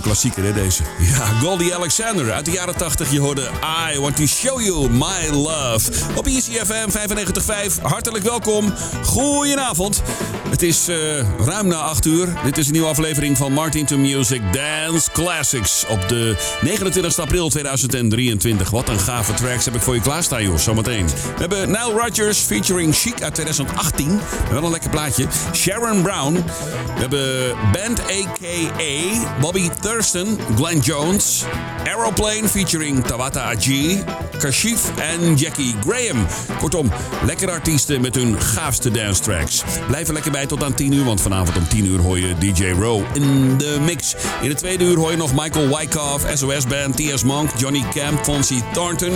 Klassieker, hè, deze? Ja, Goldie Alexander uit de jaren 80. Je hoorde I Want To Show You My Love. Op ECFM 95.5. Hartelijk welkom. Goedenavond. Het is uh, ruim na 8 uur. Dit is een nieuwe aflevering van Martin to Music Dance Classics. Op de 29 april 2023. Wat een gave tracks heb ik voor je klaarstaan, joh. Zometeen. We hebben Nile Rodgers featuring Chic uit 2018. Wel een lekker plaatje. Sharon Brown. We hebben Band A.K.A. Bobby Thurston, Glenn Jones, Aeroplane featuring Tawata Aji, Kashif en Jackie Graham. Kortom, lekkere artiesten met hun gaafste dance tracks. Blijf er lekker bij tot aan 10 uur, want vanavond om 10 uur hoor je DJ Row in de mix. In de tweede uur hoor je nog Michael Wyckoff, SOS Band, T.S. Monk, Johnny Camp, Fonzie Thornton,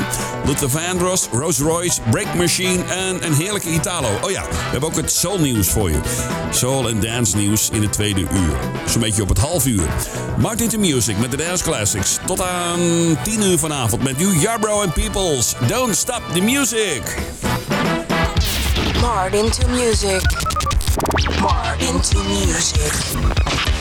Luther Vandross, Rose Royce, Break Machine en een heerlijke Italo. Oh ja, we hebben ook het soul nieuws voor je. Soul en dance nieuws in het tweede uur. Zo'n beetje op het half uur. Martin to Music met de Dance Classics. Tot aan Ehm, 10 uur vanavond met New Yarbrough and Peoples. Don't stop the music. Martin to Music. Martin to Music.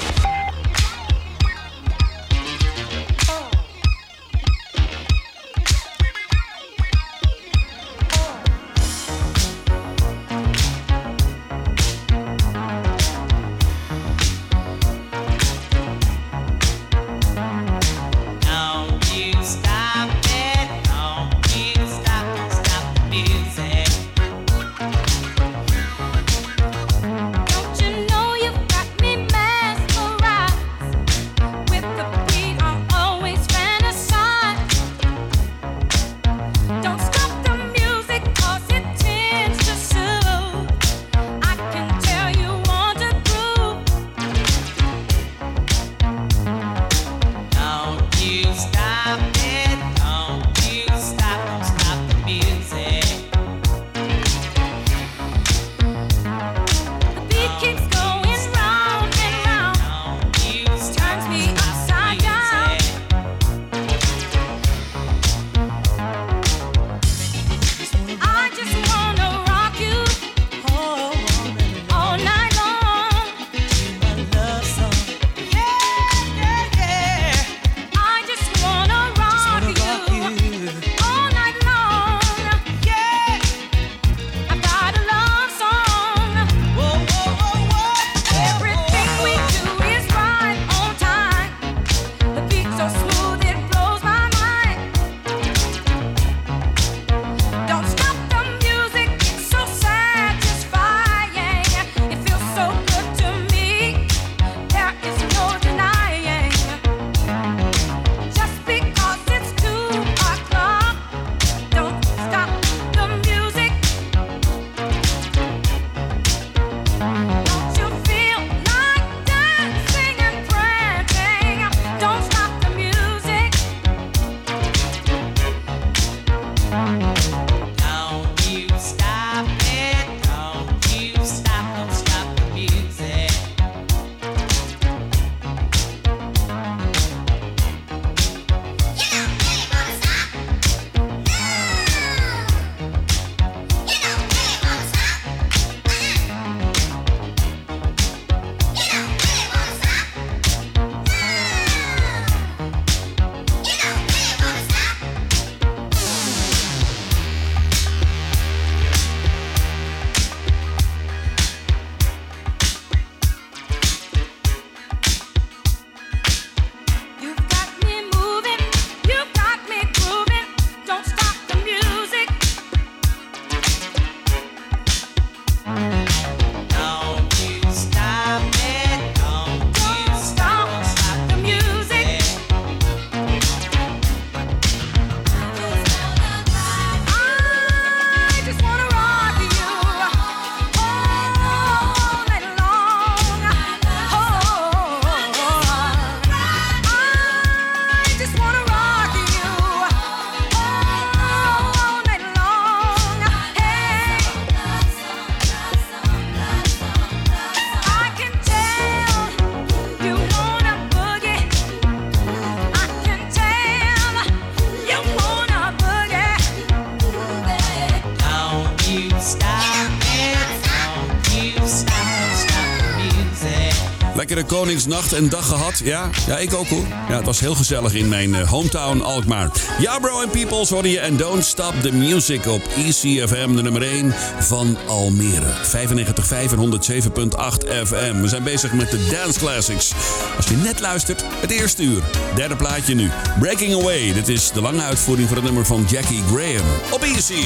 Koningsnacht en dag gehad? Ja, ja ik ook hoor. Ja, het was heel gezellig in mijn eh, hometown Alkmaar. Ja, bro en peoples hoorde je en Don't Stop the Music op ECFM, de nummer 1 van Almere. 95.5 en 107.8 FM. We zijn bezig met de Dance Classics. Als je net luistert, het eerste uur. Derde plaatje nu. Breaking Away. Dit is de lange uitvoering van het nummer van Jackie Graham. Op Easy.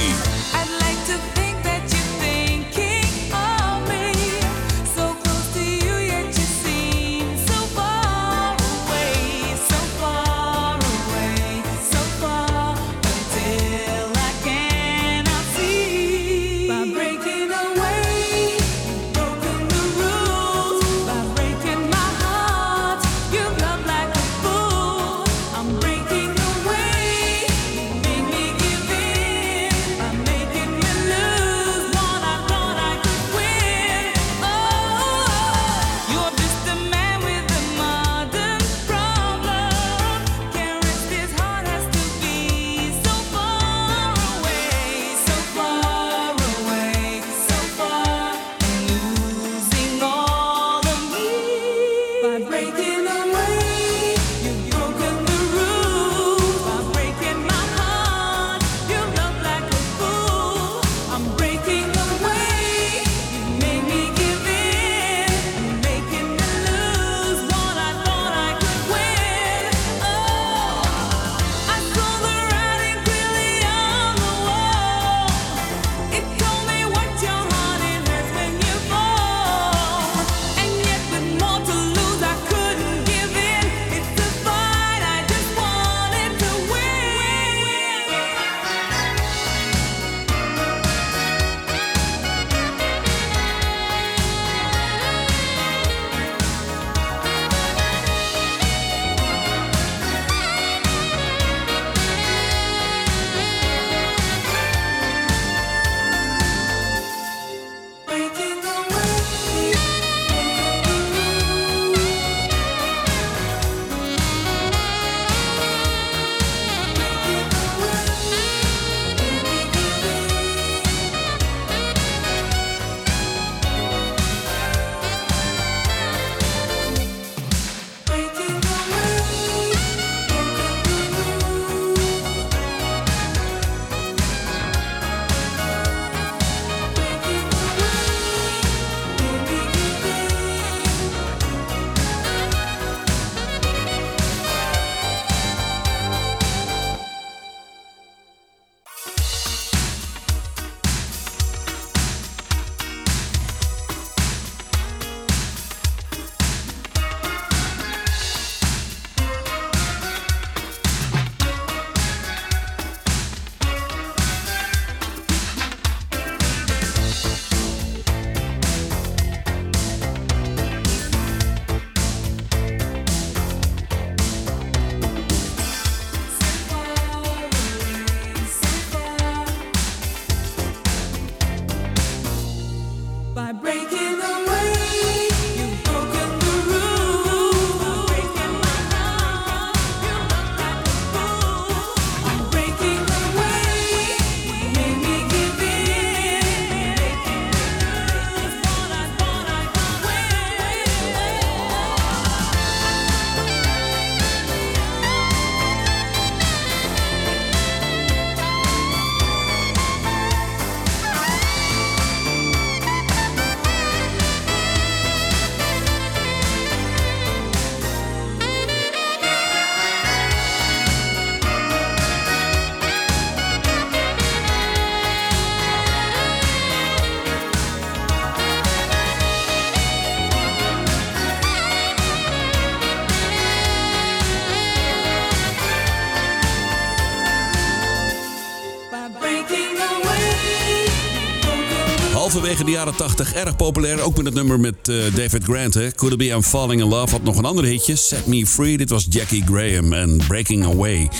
Halverwege de jaren 80 erg populair. Ook met het nummer met eh, David Grant. Hè. Could It Be I'm Falling In Love had nog een ander hitje. Set Me Free. Dit was Jackie Graham en Breaking Away.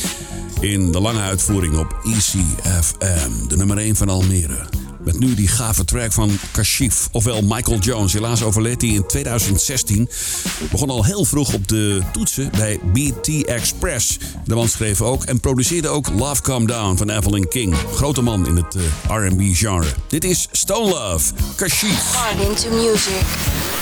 In de lange uitvoering op ECFM. De nummer 1 van Almere. Met nu die gave track van Kashif, ofwel Michael Jones. Helaas overleed hij in 2016. Begon al heel vroeg op de toetsen bij BT Express. De man schreef ook en produceerde ook Love Come Down van Evelyn King. Grote man in het eh, R&B genre. Dit is Stone Love, Kashif. Martin to music.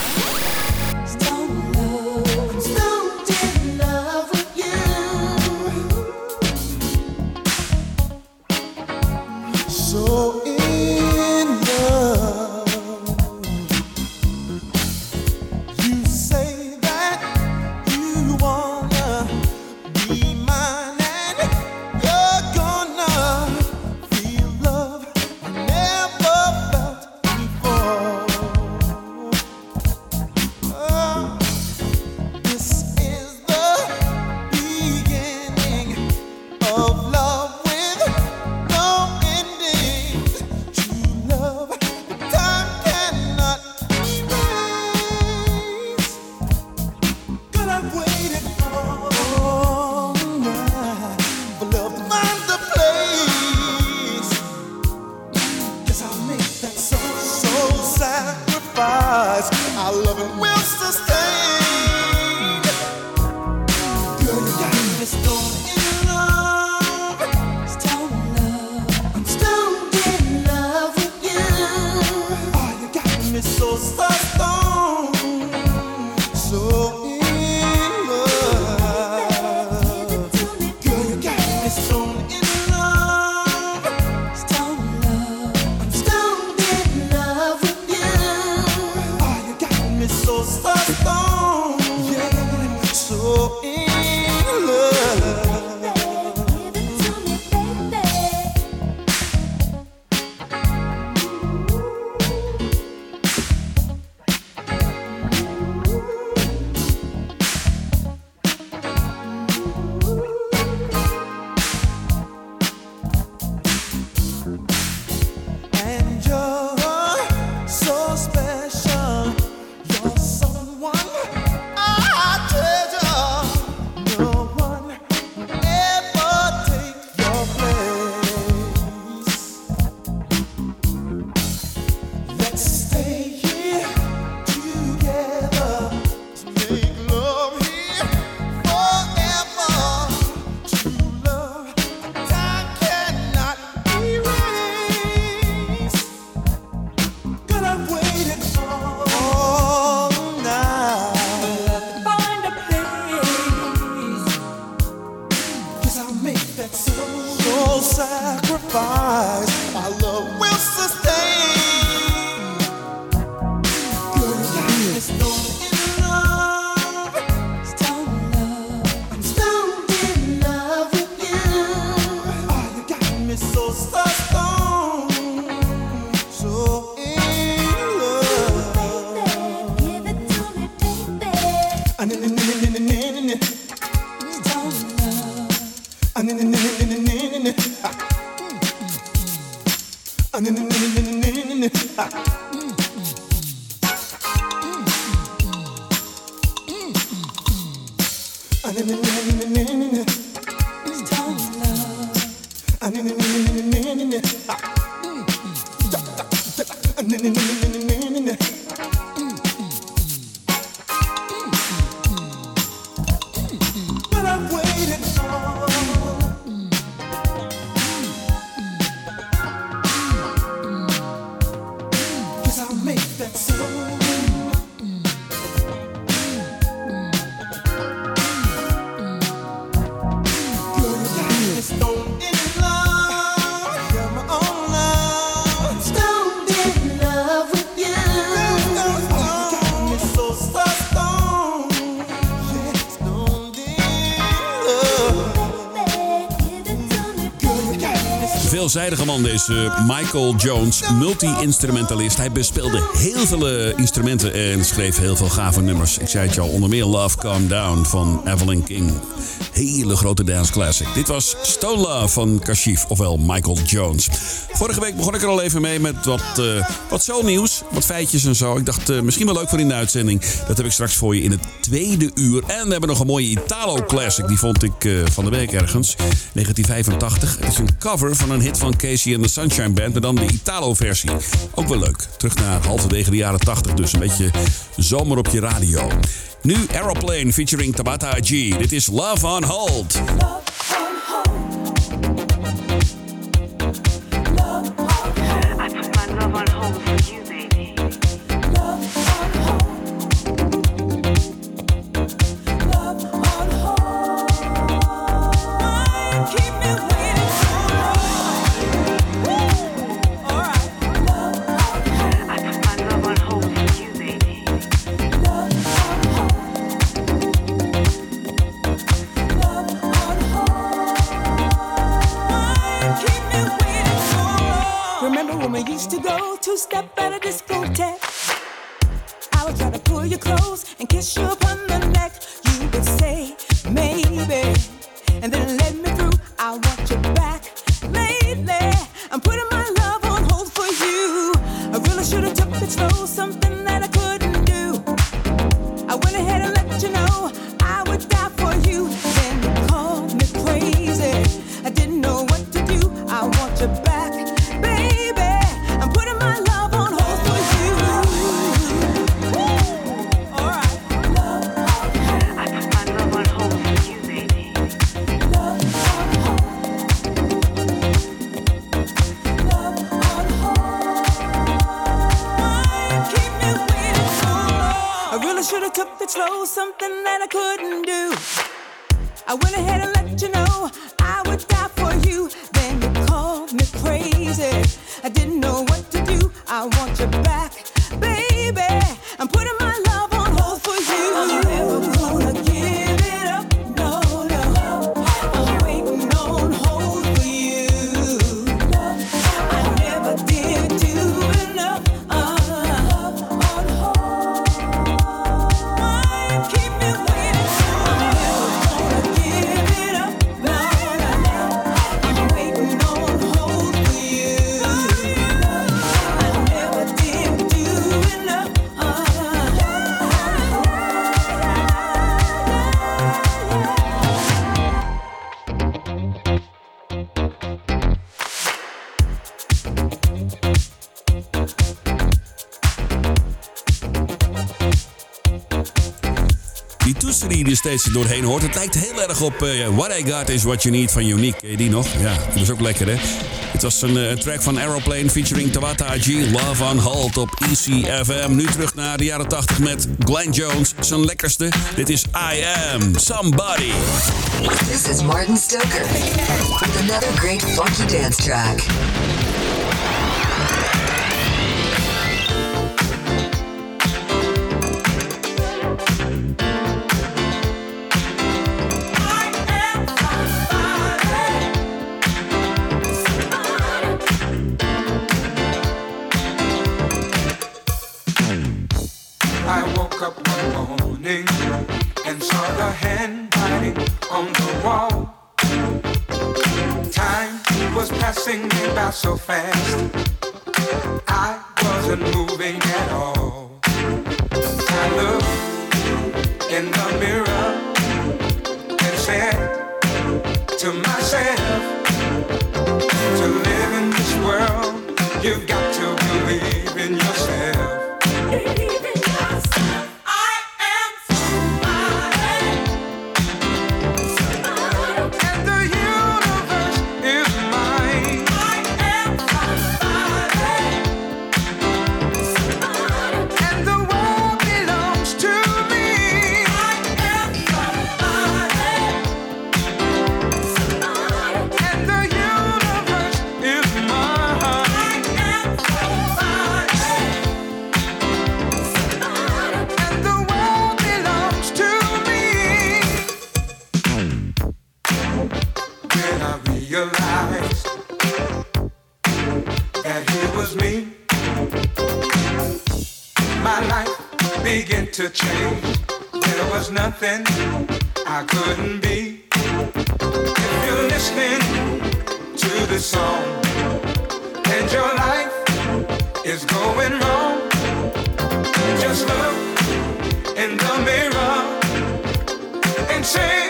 sacrifice. Our love will sustain. veelzijdige man, deze eh, Michael Jones, multi-instrumentalist. Hij bespeelde heel veel eh, instrumenten en schreef heel veel gave nummers. Ik zei het al, onder meer Love Calm Down van Evelyn King hele grote dance classic. Dit was Stone Love van Kashif, ofwel Michael Jones. Vorige week begon ik er al even mee met wat, uh, wat nieuws, wat feitjes en zo. Ik dacht, eh, misschien wel leuk voor in de uitzending. Dat heb ik straks voor je in het tweede uur. En we hebben nog een mooie Italo classic. Die vond ik eh, van de week ergens, 1985. Het is een cover van een hit van Casey and the Sunshine Band, maar dan de Italo-versie. Ook wel leuk. Terug naar halverwege de jaren 80 dus. Een beetje zomer op je radio. Nu Aeroplane featuring Tabata G. Dit is Love on Hold. something that I couldn't do. I went ahead and let you know steeds doorheen hoort. Het lijkt heel erg op eh, What I Got Is What You Need van Unique. Ken je die nog? Ja, dat is ook lekker hè. Het was eh, een track van Aeroplane featuring Tawata G. Love on Halt op ECFM. Nu terug naar de jaren 80 met Glenn Jones, zijn lekkerste. Dit is I Am Somebody. This is Martin Stoker with another great funky dance track. out so fast. say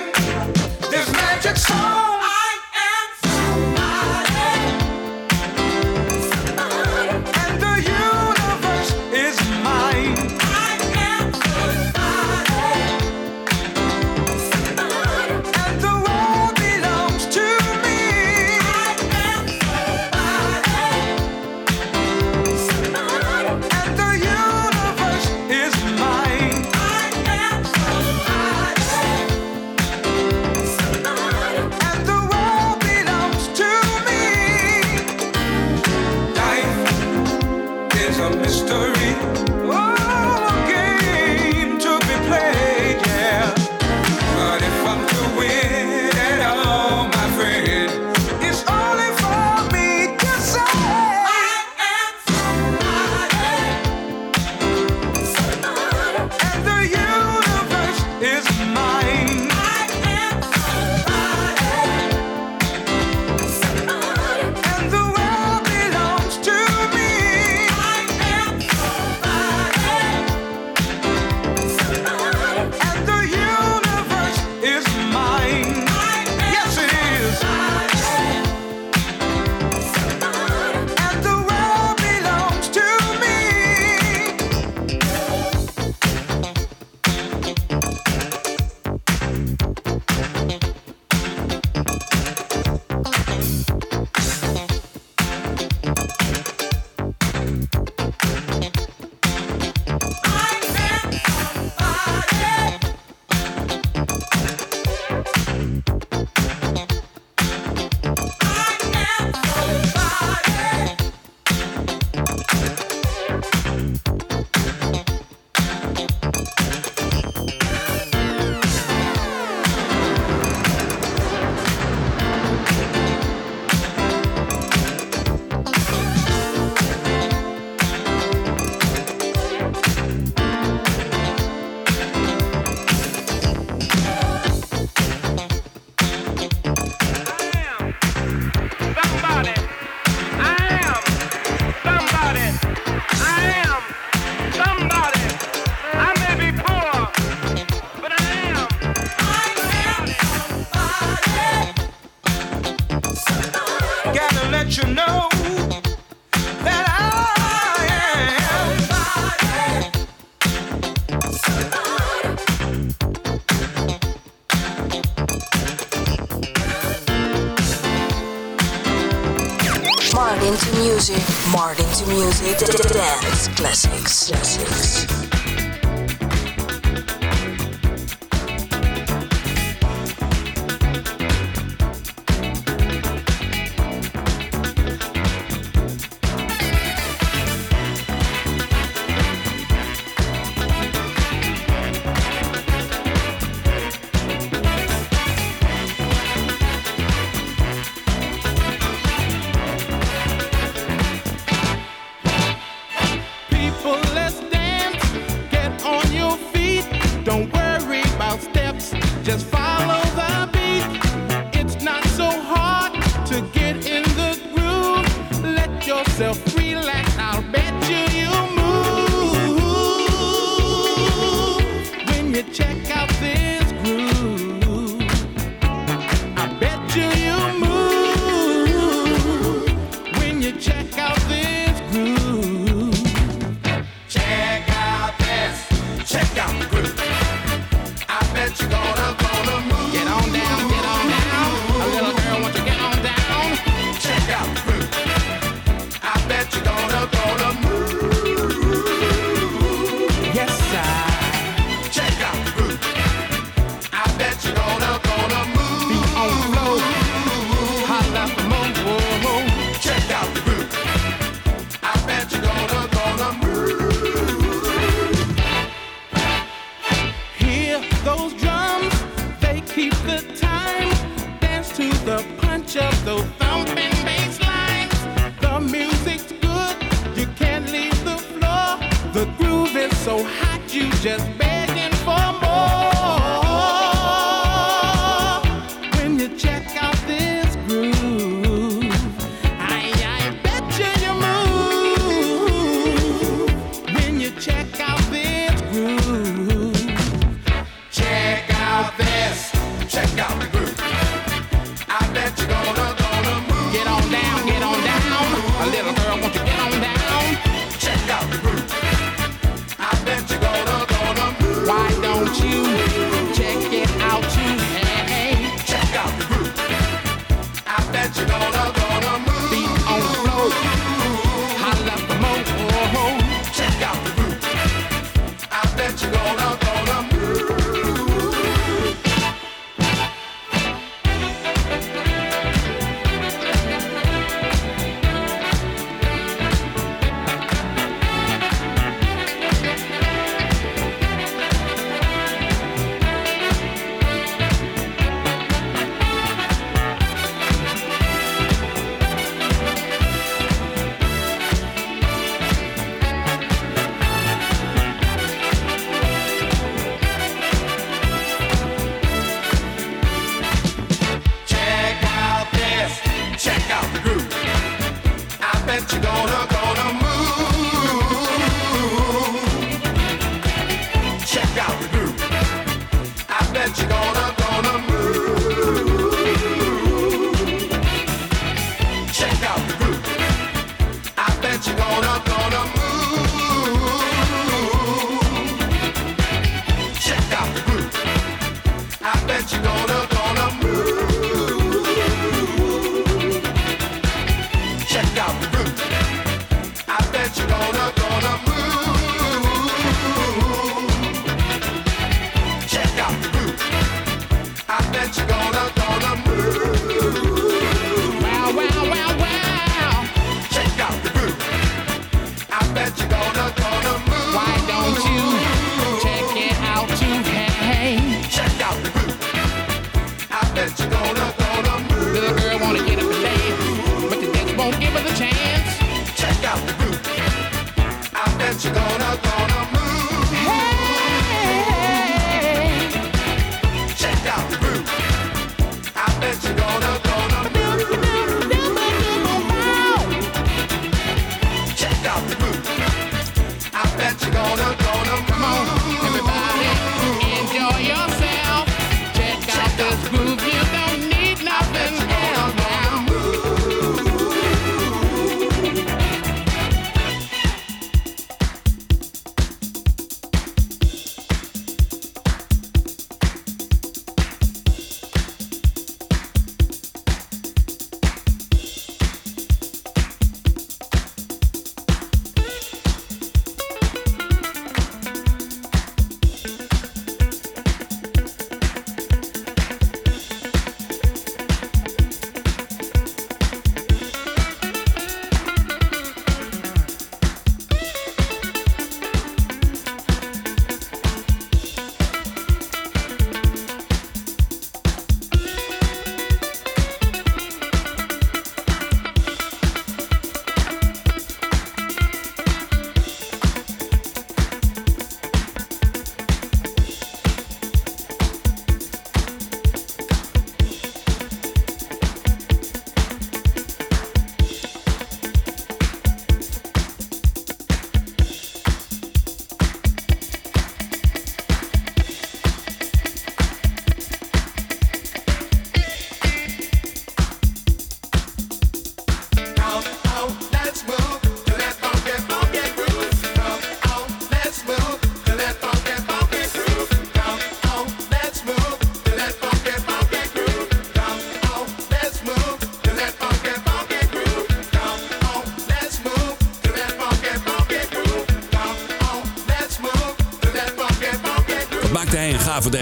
Martin to music, dance classics.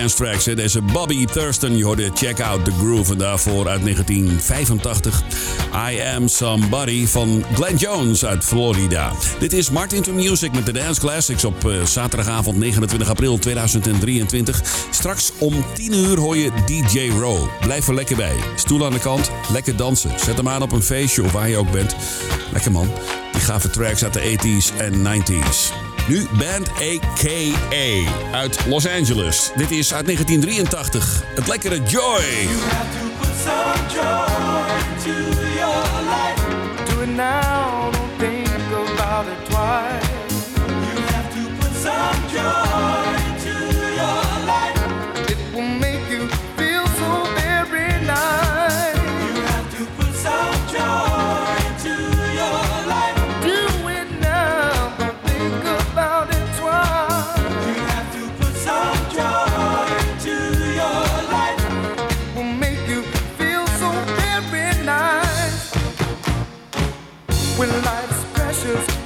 Dance tracks. hè. Deze Bobby Thurston, je hoorde Check Out The Groove. En daarvoor uit 1985 I Am Somebody van Glenn Jones uit Florida. Dit is Martin to Music met de Dance Classics op eh, zaterdagavond 29 april 2023. Straks om 10 uur hoor je DJ Row. Blijf er lekker bij. Stoel aan de kant, lekker dansen. Zet hem aan op een feestje of waar je ook bent. Lekker man. Die gave tracks uit de 80s en 90s. Nu Band AKA uit Los Angeles. Dit is uit 1983. Het lekkere Joy. When life's pressures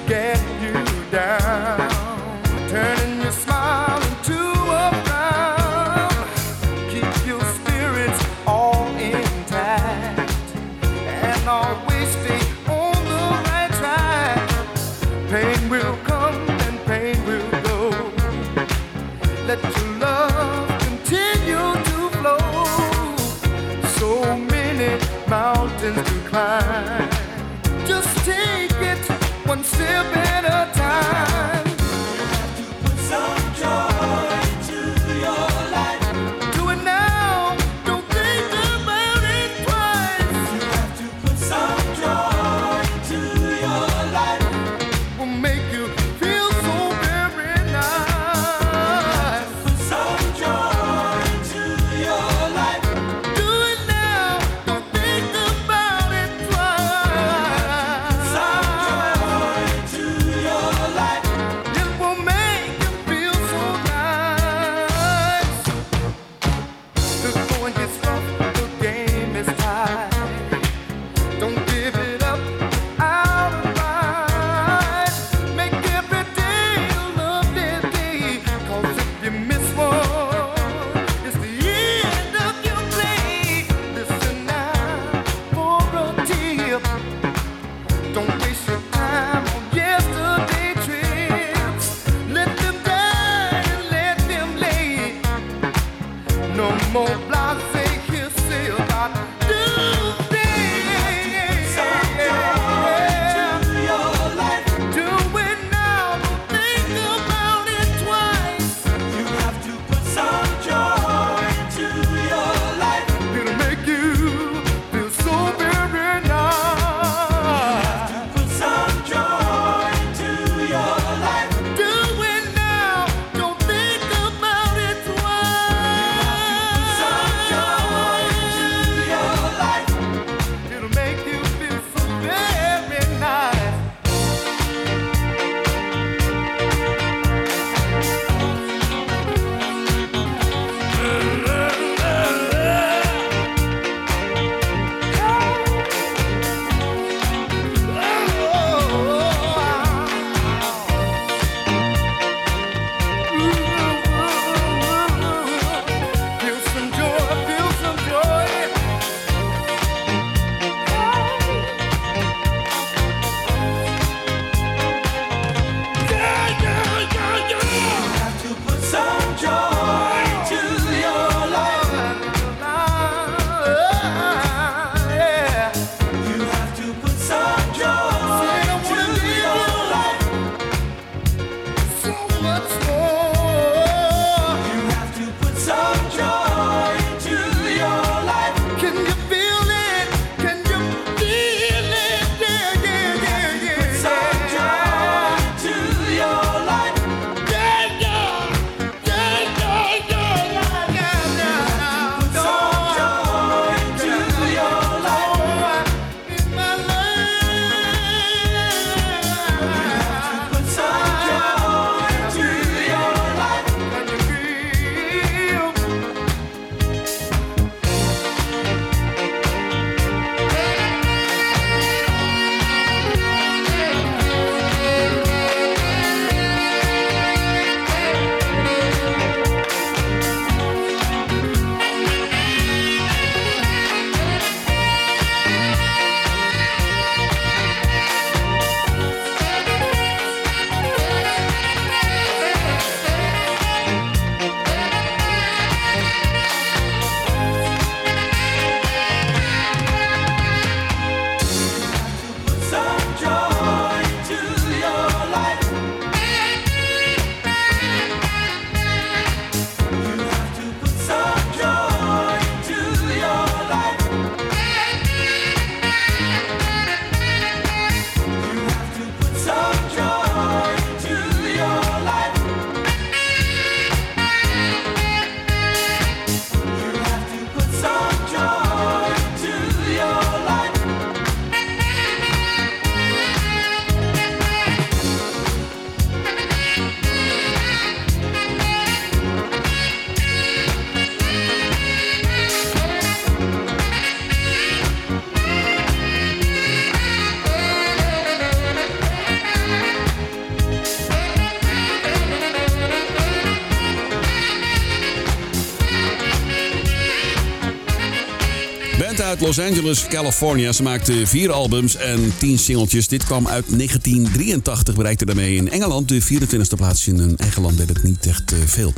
Uit Los Angeles, California. Ze maakte vier albums en tien singeltjes. Dit kwam uit 1983, bereikte daarmee in Engeland de 24e plaats. In hun eigen land deed het niet echt eh, veel.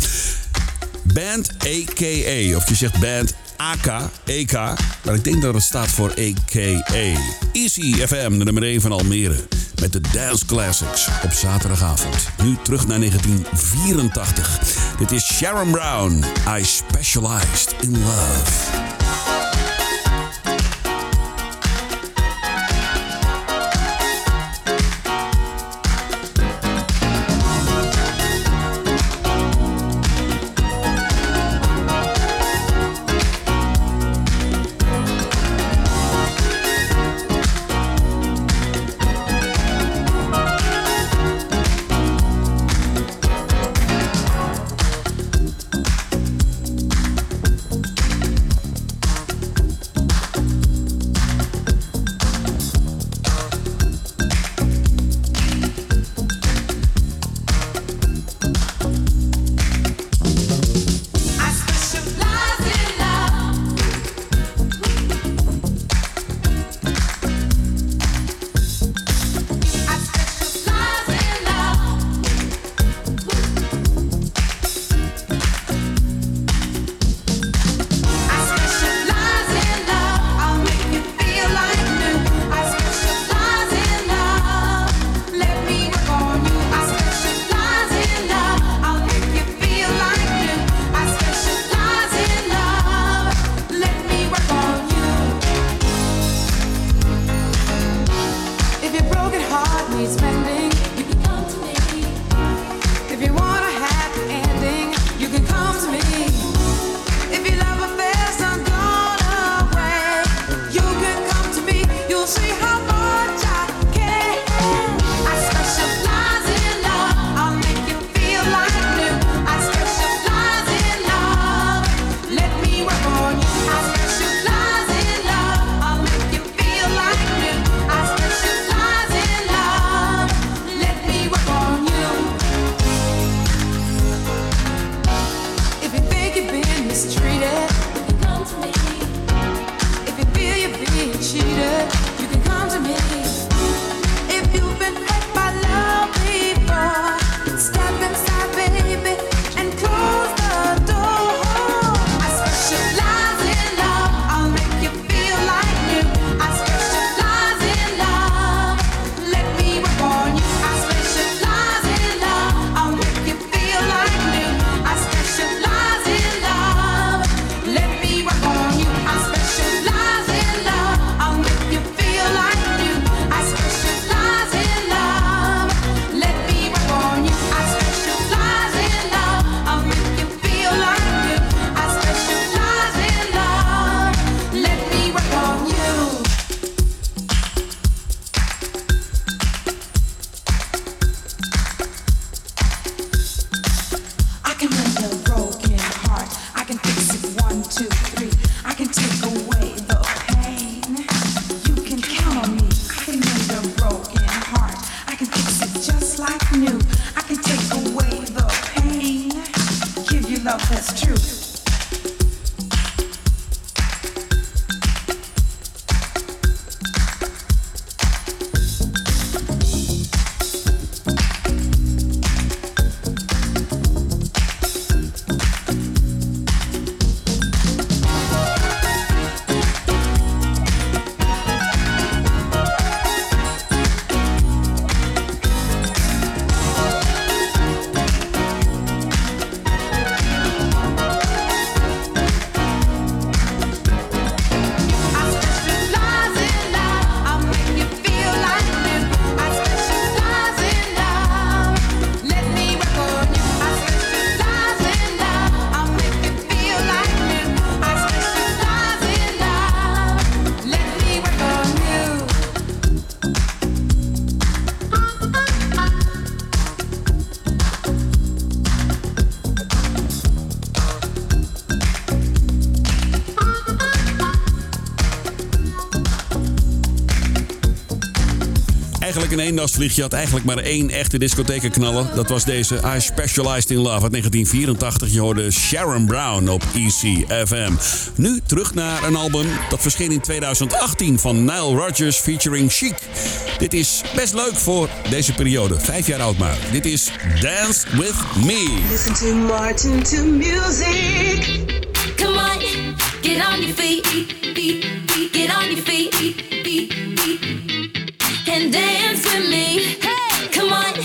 Band AKA, of je zegt Band AK, EK, maar ik denk dat het staat voor AKA. Easy FM, de nummer 1 van Almere, met de Dance Classics op zaterdagavond. Nu terug naar 1984. Dit is Sharon Brown, I Specialized in Love. Eigenlijk een eendagsvliegje had eigenlijk maar één echte discothekenknaller. Dat was deze I Specialized in Love uit 1984. Je hoorde Sharon Brown op ECFM. Nu terug naar een album dat verscheen in 2018 van Nile Rodgers featuring Chic. Dit is best leuk voor deze periode. Vijf jaar oud maar. Dit is Dance With Me. Listen to Martin to music. Come on, get on your feet. Get on your feet. and dance with me. Hey, come on.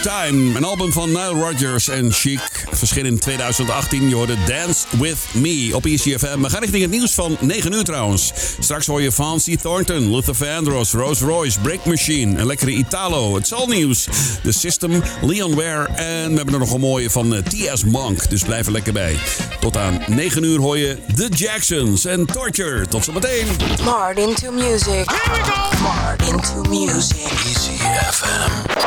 Time. Een album van Nile Rodgers en Chic. Verschil in 2018. Je hoorde Dance With Me op ECFM. We gaan richting het nieuws van 9 uur trouwens. Straks hoor je Fancy Thornton, Luther Vandross, Rose Royce, Break Machine. Een lekkere Italo. Het zal nieuws. The System, Leon Ware. En we hebben er nog een mooie van eh, T.S. Monk. Dus blijf er lekker bij. Tot aan 9 uur hoor je The Jacksons en Torture. Tot zometeen. Martin to music. Here we go. Martin to music. ECFM.